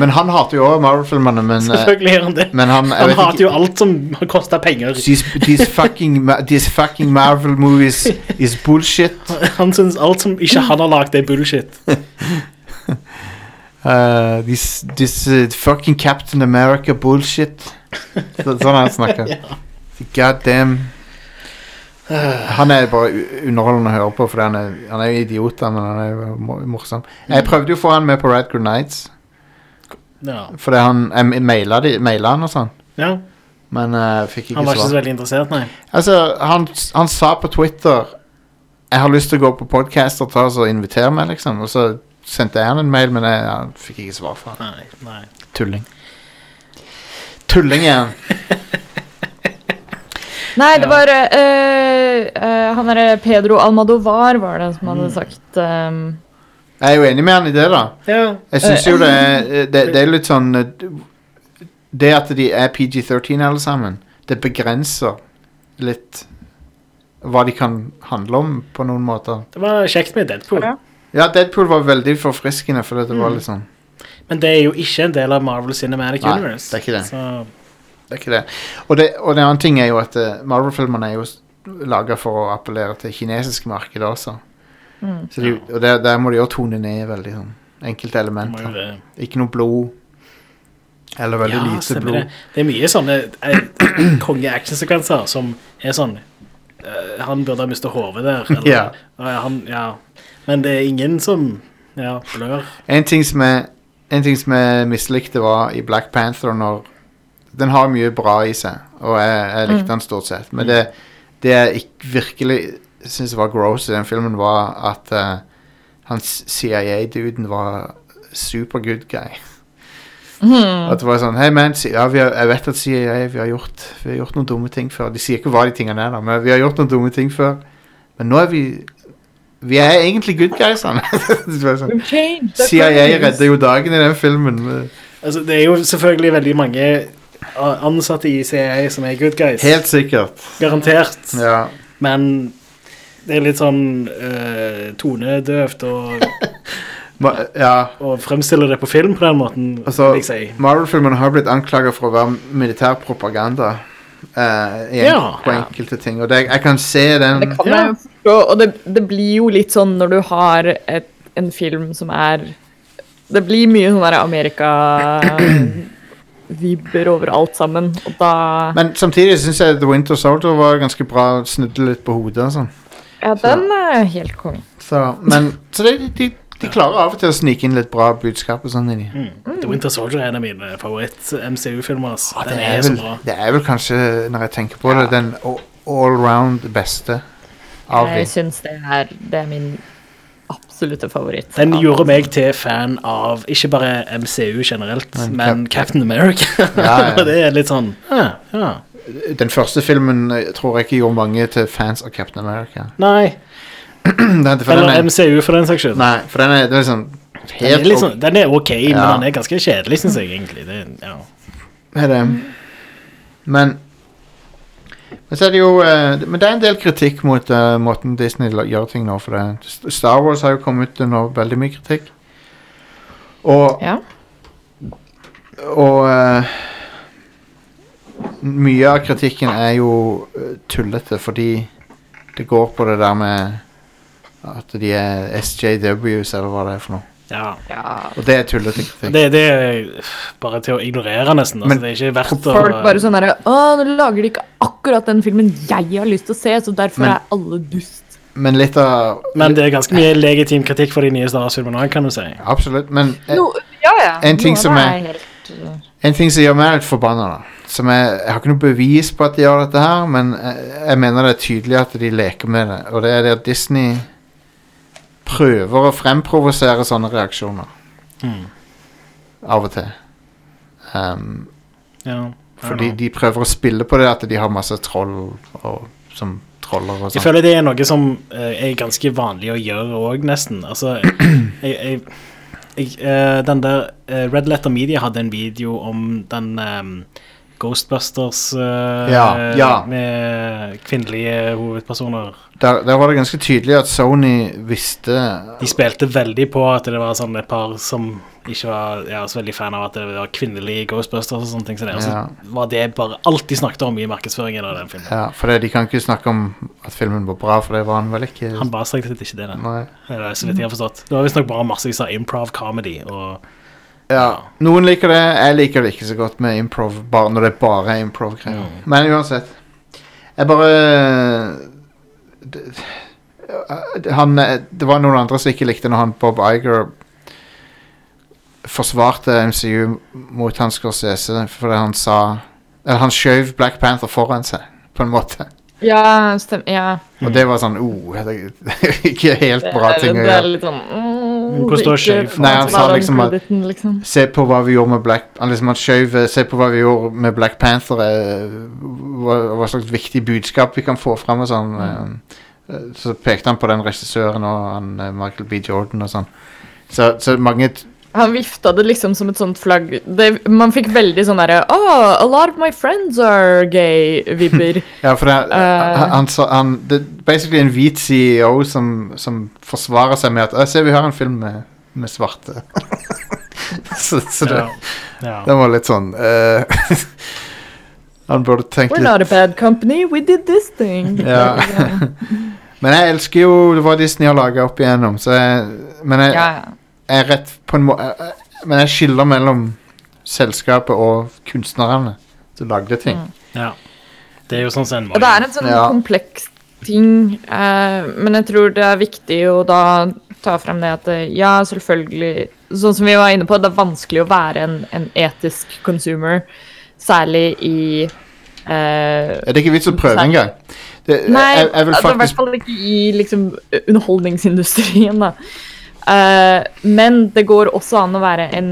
Men han hater jo òg Marvel-filmene, men, eh, Selvfølgelig gjør han det. men han Han hater ikke- jo alt som har kosta penger. These, these, fucking, these fucking Marvel movies is bullshit. Han syns alt som ikke han har lagd, er bullshit. Uh, this this uh, fucking Captain America bullshit. Så, sånn han snakker. God damn. Han er bare underholdende å høre på, for han er, han er idiot, men han er morsom. Jeg prøvde jo å få han med på Red Nights, Ja. fordi han jeg maila, de, maila han og sånn, ja. men uh, fikk ikke svar. Han var ikke så veldig interessert, nei. Altså, han, han sa på Twitter Jeg har lyst til å gå på podcast ta og invitere meg, liksom. Og så sendte jeg han en mail, men jeg, han fikk ikke svar fra han. Nei, nei. Tulling. Tulling er han. Nei, det var eh, eh, Han derre Pedro Almadovar var det som hadde sagt um, Jeg er jo enig med han i det, da. Ja. Jeg syns jo det er, det, det er litt sånn eh, Det at de er PG-13 alle sammen, det begrenser litt hva de kan handle om, på noen måter. Det var kjekt med Deadpool. Ja. Ja, Deadpool var veldig forfriskende, for det var litt sånn Men det er jo ikke en del av Marvel Cinematic Nei, Universe. det er ikke det. Så Det er ikke det. Og, det, og det andre ting er jo at eh, Marvel-filmene er jo laga for å appellere til kinesiske markedet også. mm. Så de, og der, der må de jo tone ned veldig sånn enkelte må jo elementer. det. Ikke noe blod. Eller veldig Ja, lite stemmer blod. det. Det er mye sånne eh, konge-actionsekvenser som er sånn eh, Han burde ha mistet hodet der. Eller, Ja. eh, han, ja. Men det er ingen som ja, blør. En ting som jeg, en ting som jeg mislikte var i Black Panther når Den har mye bra i seg, og jeg, jeg likte den stort sett. Men det, det jeg virkelig syns var gross i den filmen, var at uh, han CIA-duden var super good guy. At det var sånn Hei, man, ja, vi har, jeg vet at CIA vi har, gjort, vi har gjort noen dumme ting før. De sier ikke hva de tingene er, da, men vi har gjort noen dumme ting før. Men nå er vi Vi er egentlig good guysene. Sånn, CIA redder jo dagen i den filmen. Altså, det er jo selvfølgelig veldig mange ansatte i CIA som er good guys. Helt sikkert. Garantert. Ja. Men det er litt sånn uh, tonedøvt å, Ma ja. Og fremstiller det på film på den måten, Altså, si. Marvel-filmen har blitt anklaget for å være militær propaganda. Uh, i en, Ja. på enkelte ting. Og det, jeg kan se den Det kan Ja. jeg forstå, og det, det blir jo litt sånn når du har et, en film som er Det blir mye sånn der Amerika-vibber over alt sammen, og da Men samtidig syns jeg The Winter Soldier var ganske bra. Snudde litt på hodet og sånn. Ja, den er helt konge. Så, men, så det, de, de klarer av og til å snike inn litt bra budskap og sånn inni. Mm. The Winter Soldier er en av mine favoritt-MCU-filmer. Altså. Ja, det, er, vel, det er vel kanskje, når jeg tenker på det, den all-round beste av Jeg syns det er, det er min absolutte favoritt. Den gjorde meg til fan av ikke bare MCU generelt, Men men, Cap- Captain America. Ja, ja. Det er litt sånn ja, ja. Den første filmen eh, tror jeg ikke gjorde mange til fans av Captain America. Nei. Den, for den Eller er, MCU, for den saks skyld. nei, for den er, den er sånn Den er, liksom, den er ok, men den er ganske kjedelig, syns jeg egentlig. Det, ja. er det. Men Men så er det jo eh, Men det er en del kritikk mot eh, måten Disney la- gjør ting nå. For det. Star Wars har jo kommet ut nå, veldig mye kritikk. Og Ja. Og eh, mye av kritikken er jo eh, tullete, fordi det går på det der med at de er SJWs, eller hva det er for noe. Ja. ja. Og det er tullete kritikk. Det, det er bare til å ignorere, nesten. Altså, Men det er ikke verdt å Folk bare sånn herre Å, nå lager de ikke akkurat den filmen jeg har lyst til å se, så derfor Men- er alle dust. Men litt av Men det er ganske mye legitim kritikk for de nye Star Wars-filmene òg, kan du si. Absolutt. Men en, No, ja, ja. En ting Noe som er, er- helt, uh, en ting som gjør meg litt forbanna, da som er, Jeg har ikke noe bevis på at de gjør dette her, men jeg, jeg mener det er tydelig at de leker med det. Og det er det at Disney prøver å fremprovosere sånne reaksjoner. Mm. Av og til. Um, Ja. Fordi de prøver å spille på det at de har masse troll og, som troller og Jeg sånn. føler det er noe som uh, er ganske vanlig å gjøre òg, nesten. Altså, jeg, jeg, jeg, uh, den der uh, Red Letter Media hadde en video om den ehm, Ghostbusters uh, Ja, ja. med kvinnelige hovedpersoner. Der, der var det ganske tydelig at Sony visste De spilte veldig på at det var sånn et par som ikke var ja, så veldig fan av at det var kvinnelige Ghostbusters og sånne ting. Så det, Ja. så var det bare alt de snakket om i markedsføringen av den filmen. Ja, for det, de kan ikke snakke om at filmen var bra, for det var han vel ikke. Han bare tatt ikke det. da. Nei. Det er så vidt jeg har forstått. Det var visstnok bare masse av improv-comedy. og Ja, Noen liker det, jeg liker det ikke så godt med improv, bare når det bare er improv-greier. Mm. Men uansett. Jeg bare det, han, det var noen andre som ikke likte når han Bob Iger forsvarte MCU mot hans Scorsese fordi han sa Eller han skjøv Black Panther foran seg, på en måte. Ja, stemmer. ja. Og det var sånn oh, det er ikke helt bra ting å det er litt sånn mm, Hvor står? Nei, han sa liksom at- liksom. Se på hva vi gjorde med Black Han liksom at skjøv Se på hva vi gjorde med Black Panther eh, hva, hva slags viktig budskap vi kan få fram og sånn eh, eh, Så pekte han på den regissøren og han eh, Michael B. Jordan og sånn Så, så mange Han vifta det liksom som et sånt flagg. Det, man fikk veldig sånn derre Oh, a lot of my friends are gay-vibber. Ja, for det, uh, han, han, han Det basically en hvit CEO som, som forsvarer seg med at «Å, Se, vi har en film med, med svarte Så, så det, ja. Ja. den var litt sånn eh, Han burde tenkt We're litt not a bad company, we did this thing. Ja. Men jeg elsker jo hva Disney har laga opp igjennom, så jeg, Men jeg, ja, ja. jeg er rett på en måte Men jeg skiller mellom selskapet og kunstnerne som lagde ting. Mm. ja. Det er jo sånn som en må Og det er en sånn Ja. kompleks ting, eh, men jeg tror det er viktig å da ta frem det at eh, ja, selvfølgelig Sånn som vi var inne på, det er vanskelig å være en, en etisk consumer, særlig i eh, Det er ikke vits å prøve engang. Det- Nei, jeg, jeg vil altså, i hvert fall ikke i liksom, underholdningsindustrien, da. Eh, men det går også an å være en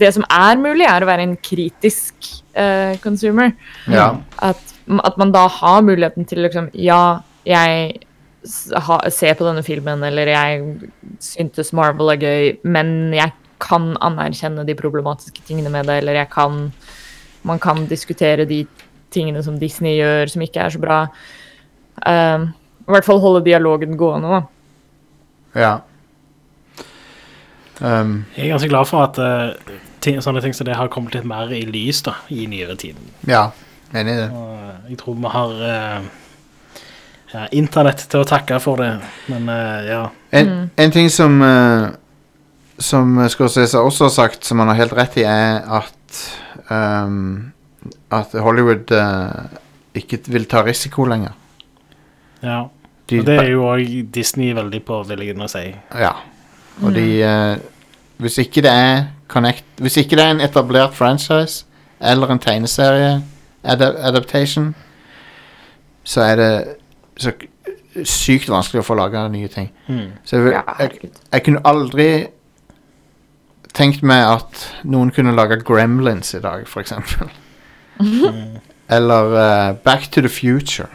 det som er mulig, er å være en kritisk eh, consumer. Ja. At, at man da har muligheten til liksom Ja, jeg ser på denne filmen, eller jeg syntes Marvel er gøy, men jeg kan anerkjenne de problematiske tingene med det, eller jeg kan Man kan diskutere de tingene som Disney gjør, som ikke er så bra. Um, I hvert fall holde dialogen gående, da. ja. Um, Jeg er ganske glad for at uh, ting, sånne ting som det har kommet litt mer i lys da, i nyere tid. ja. Enig i det. Og eh, jeg tror vi har eh, ja, internett til å takke for det, men eh, ja. En, en ting som uh, Som Scorsese også har sagt, som han har helt rett i, er at um, At Hollywood uh, ikke vil ta risiko lenger. ja. De, Og det er jo òg Disney veldig på, vil jeg nå si. Ja. Og de uh, Hvis ikke det er connect Hvis ikke det er en etablert franchise eller en tegneserie ada adaptation, så er det så sykt vanskelig å få laga nye ting. Mm. Så jeg, jeg, jeg kunne aldri tenkt meg at noen kunne lage Gremlins i dag, for eksempel. Eller uh, Back to the Future.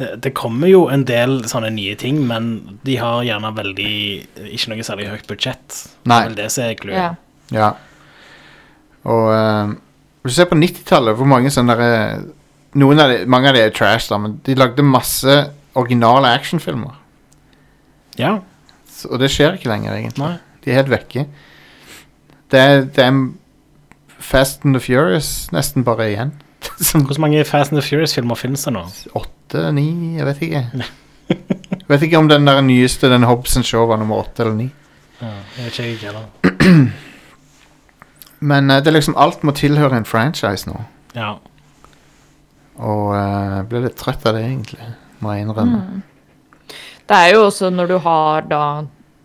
Det kommer jo en del sånne nye ting, men de har gjerne veldig Ikke noe særlig høyt budsjett. Nei. Det er vel det som er clouet. Ja. Ja. Og eh, hvis du ser på 90-tallet, hvor mange sånne der, noen av de, Mange av de er trash, da, men de lagde masse originale actionfilmer. ja. Så- Og det skjer ikke lenger, egentlig. Nei. De er helt vekke. Det er, det er Fast and the Furious nesten bare igjen. Hvor mange Fast and the Furious-filmer finnes det nå? åtte, ni, jeg vet ikke. Jeg vet ikke om den der nyeste, den Hobson Show, var nummer åtte eller ni. Ja, jeg vet ikke jeg heller. Men eh, det er liksom alt må tilhøre en franchise nå. Ja. Og eh, jeg ble litt trøtt av det, egentlig. Må jeg innrømme. Det er jo også når du har da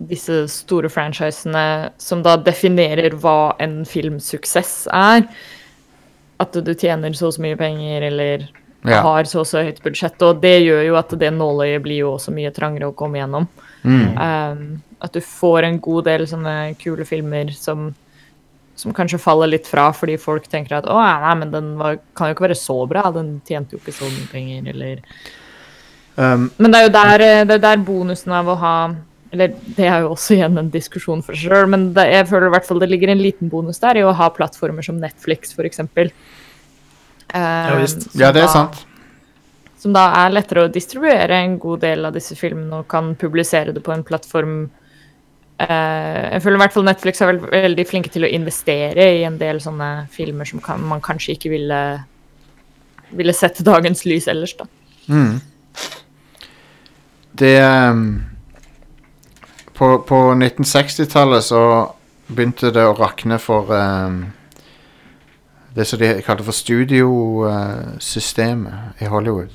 disse store franchisene som da definerer hva en filmsuksess er. At du tjener så og så mye penger, eller Ja. har så og så høyt budsjett. Og det gjør jo at det nåløyet blir jo også mye trangere å komme gjennom. Mm. Um, at du får en god del sånne kule filmer som, som kanskje faller litt fra fordi folk tenker at å, nei, men den var, kan jo ikke være så bra, den tjente jo ikke så mye penger, eller Um, Men det er jo der, eh, det er der bonusen av å ha Eller det er jo også igjen en diskusjon for seg sjøl, men det, jeg føler i hvert fall det ligger en liten bonus der i å ha plattformer som Netflix, f.eks. Ja, visst. ja, det er sant. Som da er lettere å distribuere en god del av disse filmene og kan publisere det på en plattform eh, Jeg føler i hvert fall Netflix er veld veldig flinke til å investere i en del sånne filmer som kan, man kanskje ikke ville ville sett dagens lys ellers, da. Mm. Det um, På, på 1960-tallet så begynte det å rakne for um, det som de kalte for studiosystemet i Hollywood.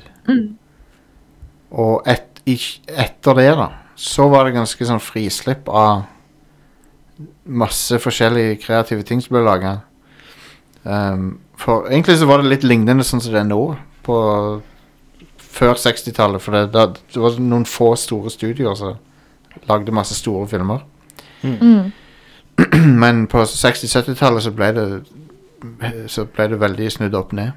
Og et, i, etter det, da, så var det ganske sånn frislipp av masse forskjellige kreative ting som ble laga. Um, for egentlig så var det litt lignende sånn som det er nå, på før 60-tallet. For det, da, det var noen få store studioer som lagde masse store filmer. Mm. Men på 60-70-tallet så ble det Så ble det veldig snudd opp ned.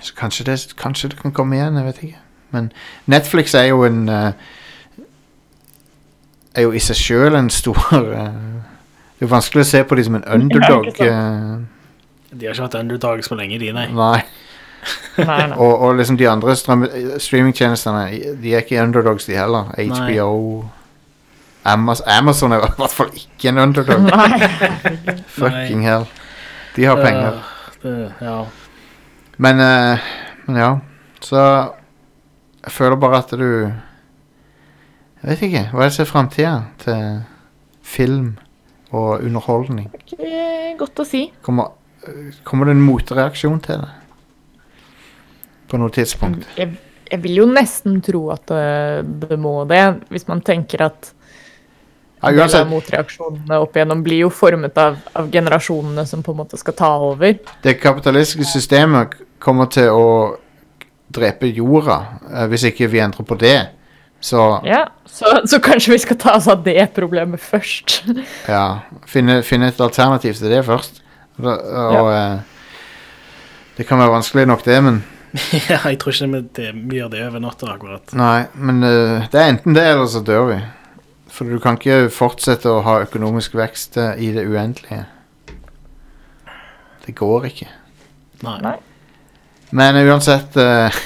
Så kanskje det, kanskje det kan komme igjen, jeg vet ikke. Men Netflix er jo en eh, Er jo i seg sjøl en stor eh, Det er jo vanskelig å se på dem som en underdog. eh, De har ikke hatt underdogs på lenge, de, nei. nei. Nei, nei. Og, og liksom de andre streamingtjenestene De er ikke underdogs, de heller. HBO Amazon, Amazon er i hvert fall ikke en underdog. Fucking hell. De har penger. Uh, det, ja. Men, uh, men ja. Så jeg føler bare at du Jeg vet ikke. Hva er det som er framtida til film og underholdning? Ikke godt å si. Kommer, eh, kommer det en motreaksjon til det? På noe tidspunkt? Jeg, jeg vil jo nesten tro at det, det må det, hvis man tenker at Ja, del av motreaksjonene opp igjennom blir jo formet av, av generasjonene som på en måte skal ta over. det kapitalistiske systemet kommer til å drepe jorda eh, hvis ikke vi endrer på det. Så Ja, så, så kanskje vi skal ta oss av det problemet først. ja, finne, finne et alternativ til det først. Og, og eh, det kan være vanskelig nok, det, men ja, jeg tror ikke det, vi gjør det over natta, akkurat. Nei, men eh, det er enten det, eller så dør vi. For du kan ikke fortsette å ha økonomisk vekst eh, i det uendelige. Det går ikke. Nei. Nei. Men uansett eh,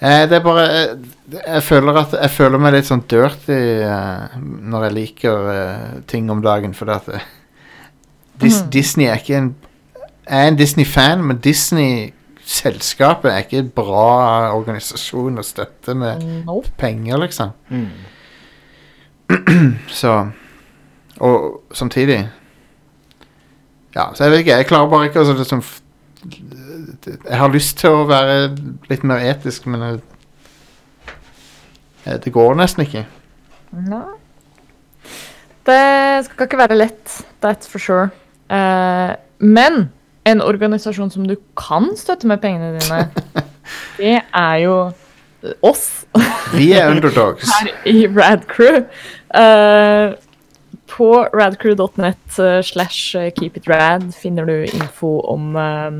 eh, Det er bare eh, jeg, føler at, jeg føler meg litt sånn dirty eh, når jeg liker eh, ting om dagen, fordi at eh, Dis, mm. Disney er ikke en Jeg er en Disney-fan, men Disney-selskapet er ikke en bra organisasjon å støtte med Nope. penger, liksom. Mm. Så Og samtidig Ja, så jeg vet ikke. Jeg klarer bare ikke å liksom f- Jeg har lyst til å være litt mer etisk, men jeg, det går nesten ikke. Nei. Det skal ikke være lett, that's for sure. Eh, men en organisasjon som du kan støtte med pengene dine, det er jo oss Vi er underdogs. her i Radcrew. Eh, på radcrew.net slash keepitrad finner du info om eh,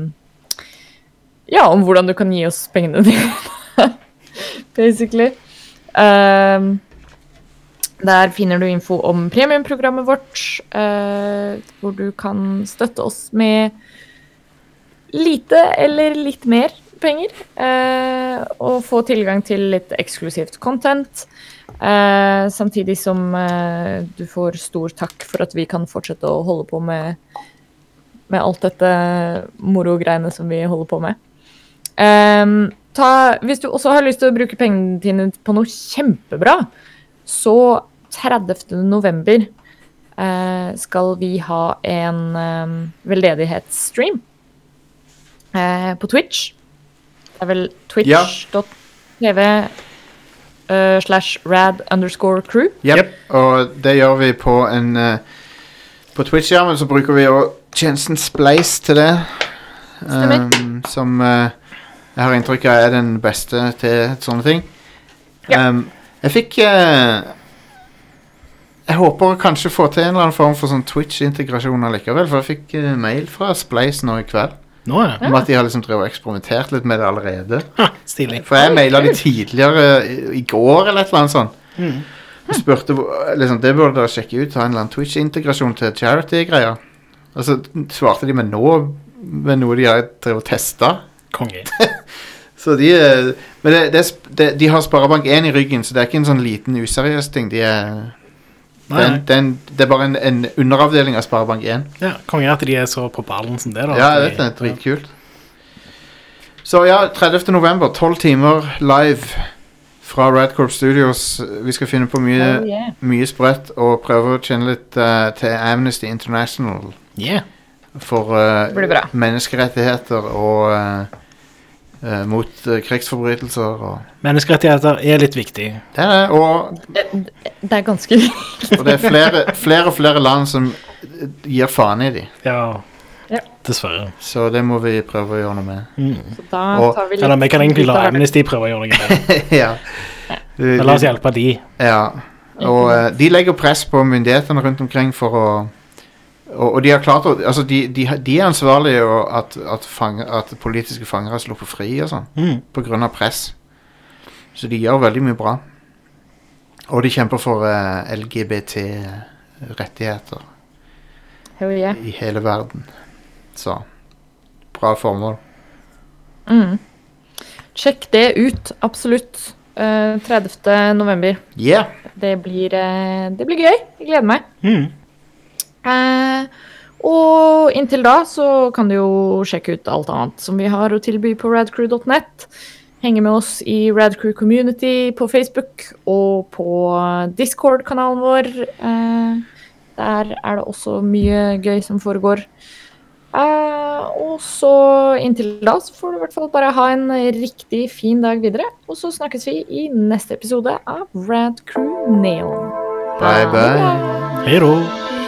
Ja, om hvordan du kan gi oss pengene dine, basically. Um, der finner du info om premiumprogrammet vårt, uh, hvor du kan støtte oss med lite eller litt mer penger. Uh, og få tilgang til litt eksklusivt content. Uh, samtidig som du får stor takk for at vi kan fortsette å holde på med, med alt dette moro-greiene som vi holder på med. Ehm, ta, hvis du også har lyst til å bruke pengene dine på noe kjempebra, så 30. november eh, skal vi ha en um, veldedighetsstream uh, på Twitch. Det er vel twitch.tv uh, slash rad underscore crew. Yep. Og det gjør vi på en eh, På Twitch, ja, men så bruker vi jo tjenesten Splice til det. Stemmer. Um, som eh, jeg har inntrykk av er den beste til sånne ting. Ja. Um, jeg fikk eh, Jeg håper å kanskje få til en eller annen form for sånn Twitch-integrasjon allikevel. For jeg fikk eh, mail fra Splice nå i kveld Nå, ja. om at de har liksom drevet og eksperimentert litt med det allerede. Ha, stilig. For jeg maila de tidligere i, i går eller et eller annet sånt. Mm. Og spurte liksom, Det burde dere sjekke ut. Ha en eller annen Twitch-integrasjon til charity-greier. Og så svarte de meg nå med noe de har drevet og testa. Konge. Så de Men det, det, det, de har Sparebank1 i ryggen, så det er ikke en sånn liten useriøs ting. De er, er nei. det, er en, det er bare en, en underavdeling av Sparebank1. Ja, konge at de er så på ballen som det, da. Ja, det er Dritkult. Så ja, 30. november, 12 timer live fra Radcorp Studios. Vi skal finne på mye, Oh, yeah. mye sprøtt og prøve å kjenne litt uh, til Amnesty International Yeah. for bra. menneskerettigheter og eh, eh, mot eh, krigsforbrytelser og Menneskerettigheter er litt viktig. Det er det. Og, Det, det er ganske og det er flere, flere og flere land som eh, gir faen i dem. Ja. Ja. Dessverre. Så det må vi prøve å gjøre noe med. Mm. Så da Og- tar vi litt Eller vi kan egentlig la. Amnesty prøve å gjøre noe med det. ja. Men la oss hjelpe de. Ja, og eh, de legger press på myndighetene rundt omkring for å og, og de har klart å Altså, de, de, de er ansvarlige og at, at, fange, at politiske fanger er sluppet fri og sånn, Mm. på grunn av press. Så de gjør veldig mye bra. Og de kjemper for uh, LGBT-rettigheter Hell yeah. i hele verden. Så bra formål. Mm. Sjekk det ut, absolutt. Uh, 30. november. Yeah! Det blir, uh, det blir gøy. Jeg gleder meg. Mm. Eh, og inntil da så kan du jo sjekke ut alt annet som vi har å tilby på radcrew.net. Henge med oss i Radcrew Community på Facebook og på Discord-kanalen vår. Eh, der er det også mye gøy som foregår. Eh, og så inntil da så får du i hvert fall bare ha en riktig fin dag videre. Og så snakkes vi i neste episode av Radcrew Neon. Bye, bye. Hei da.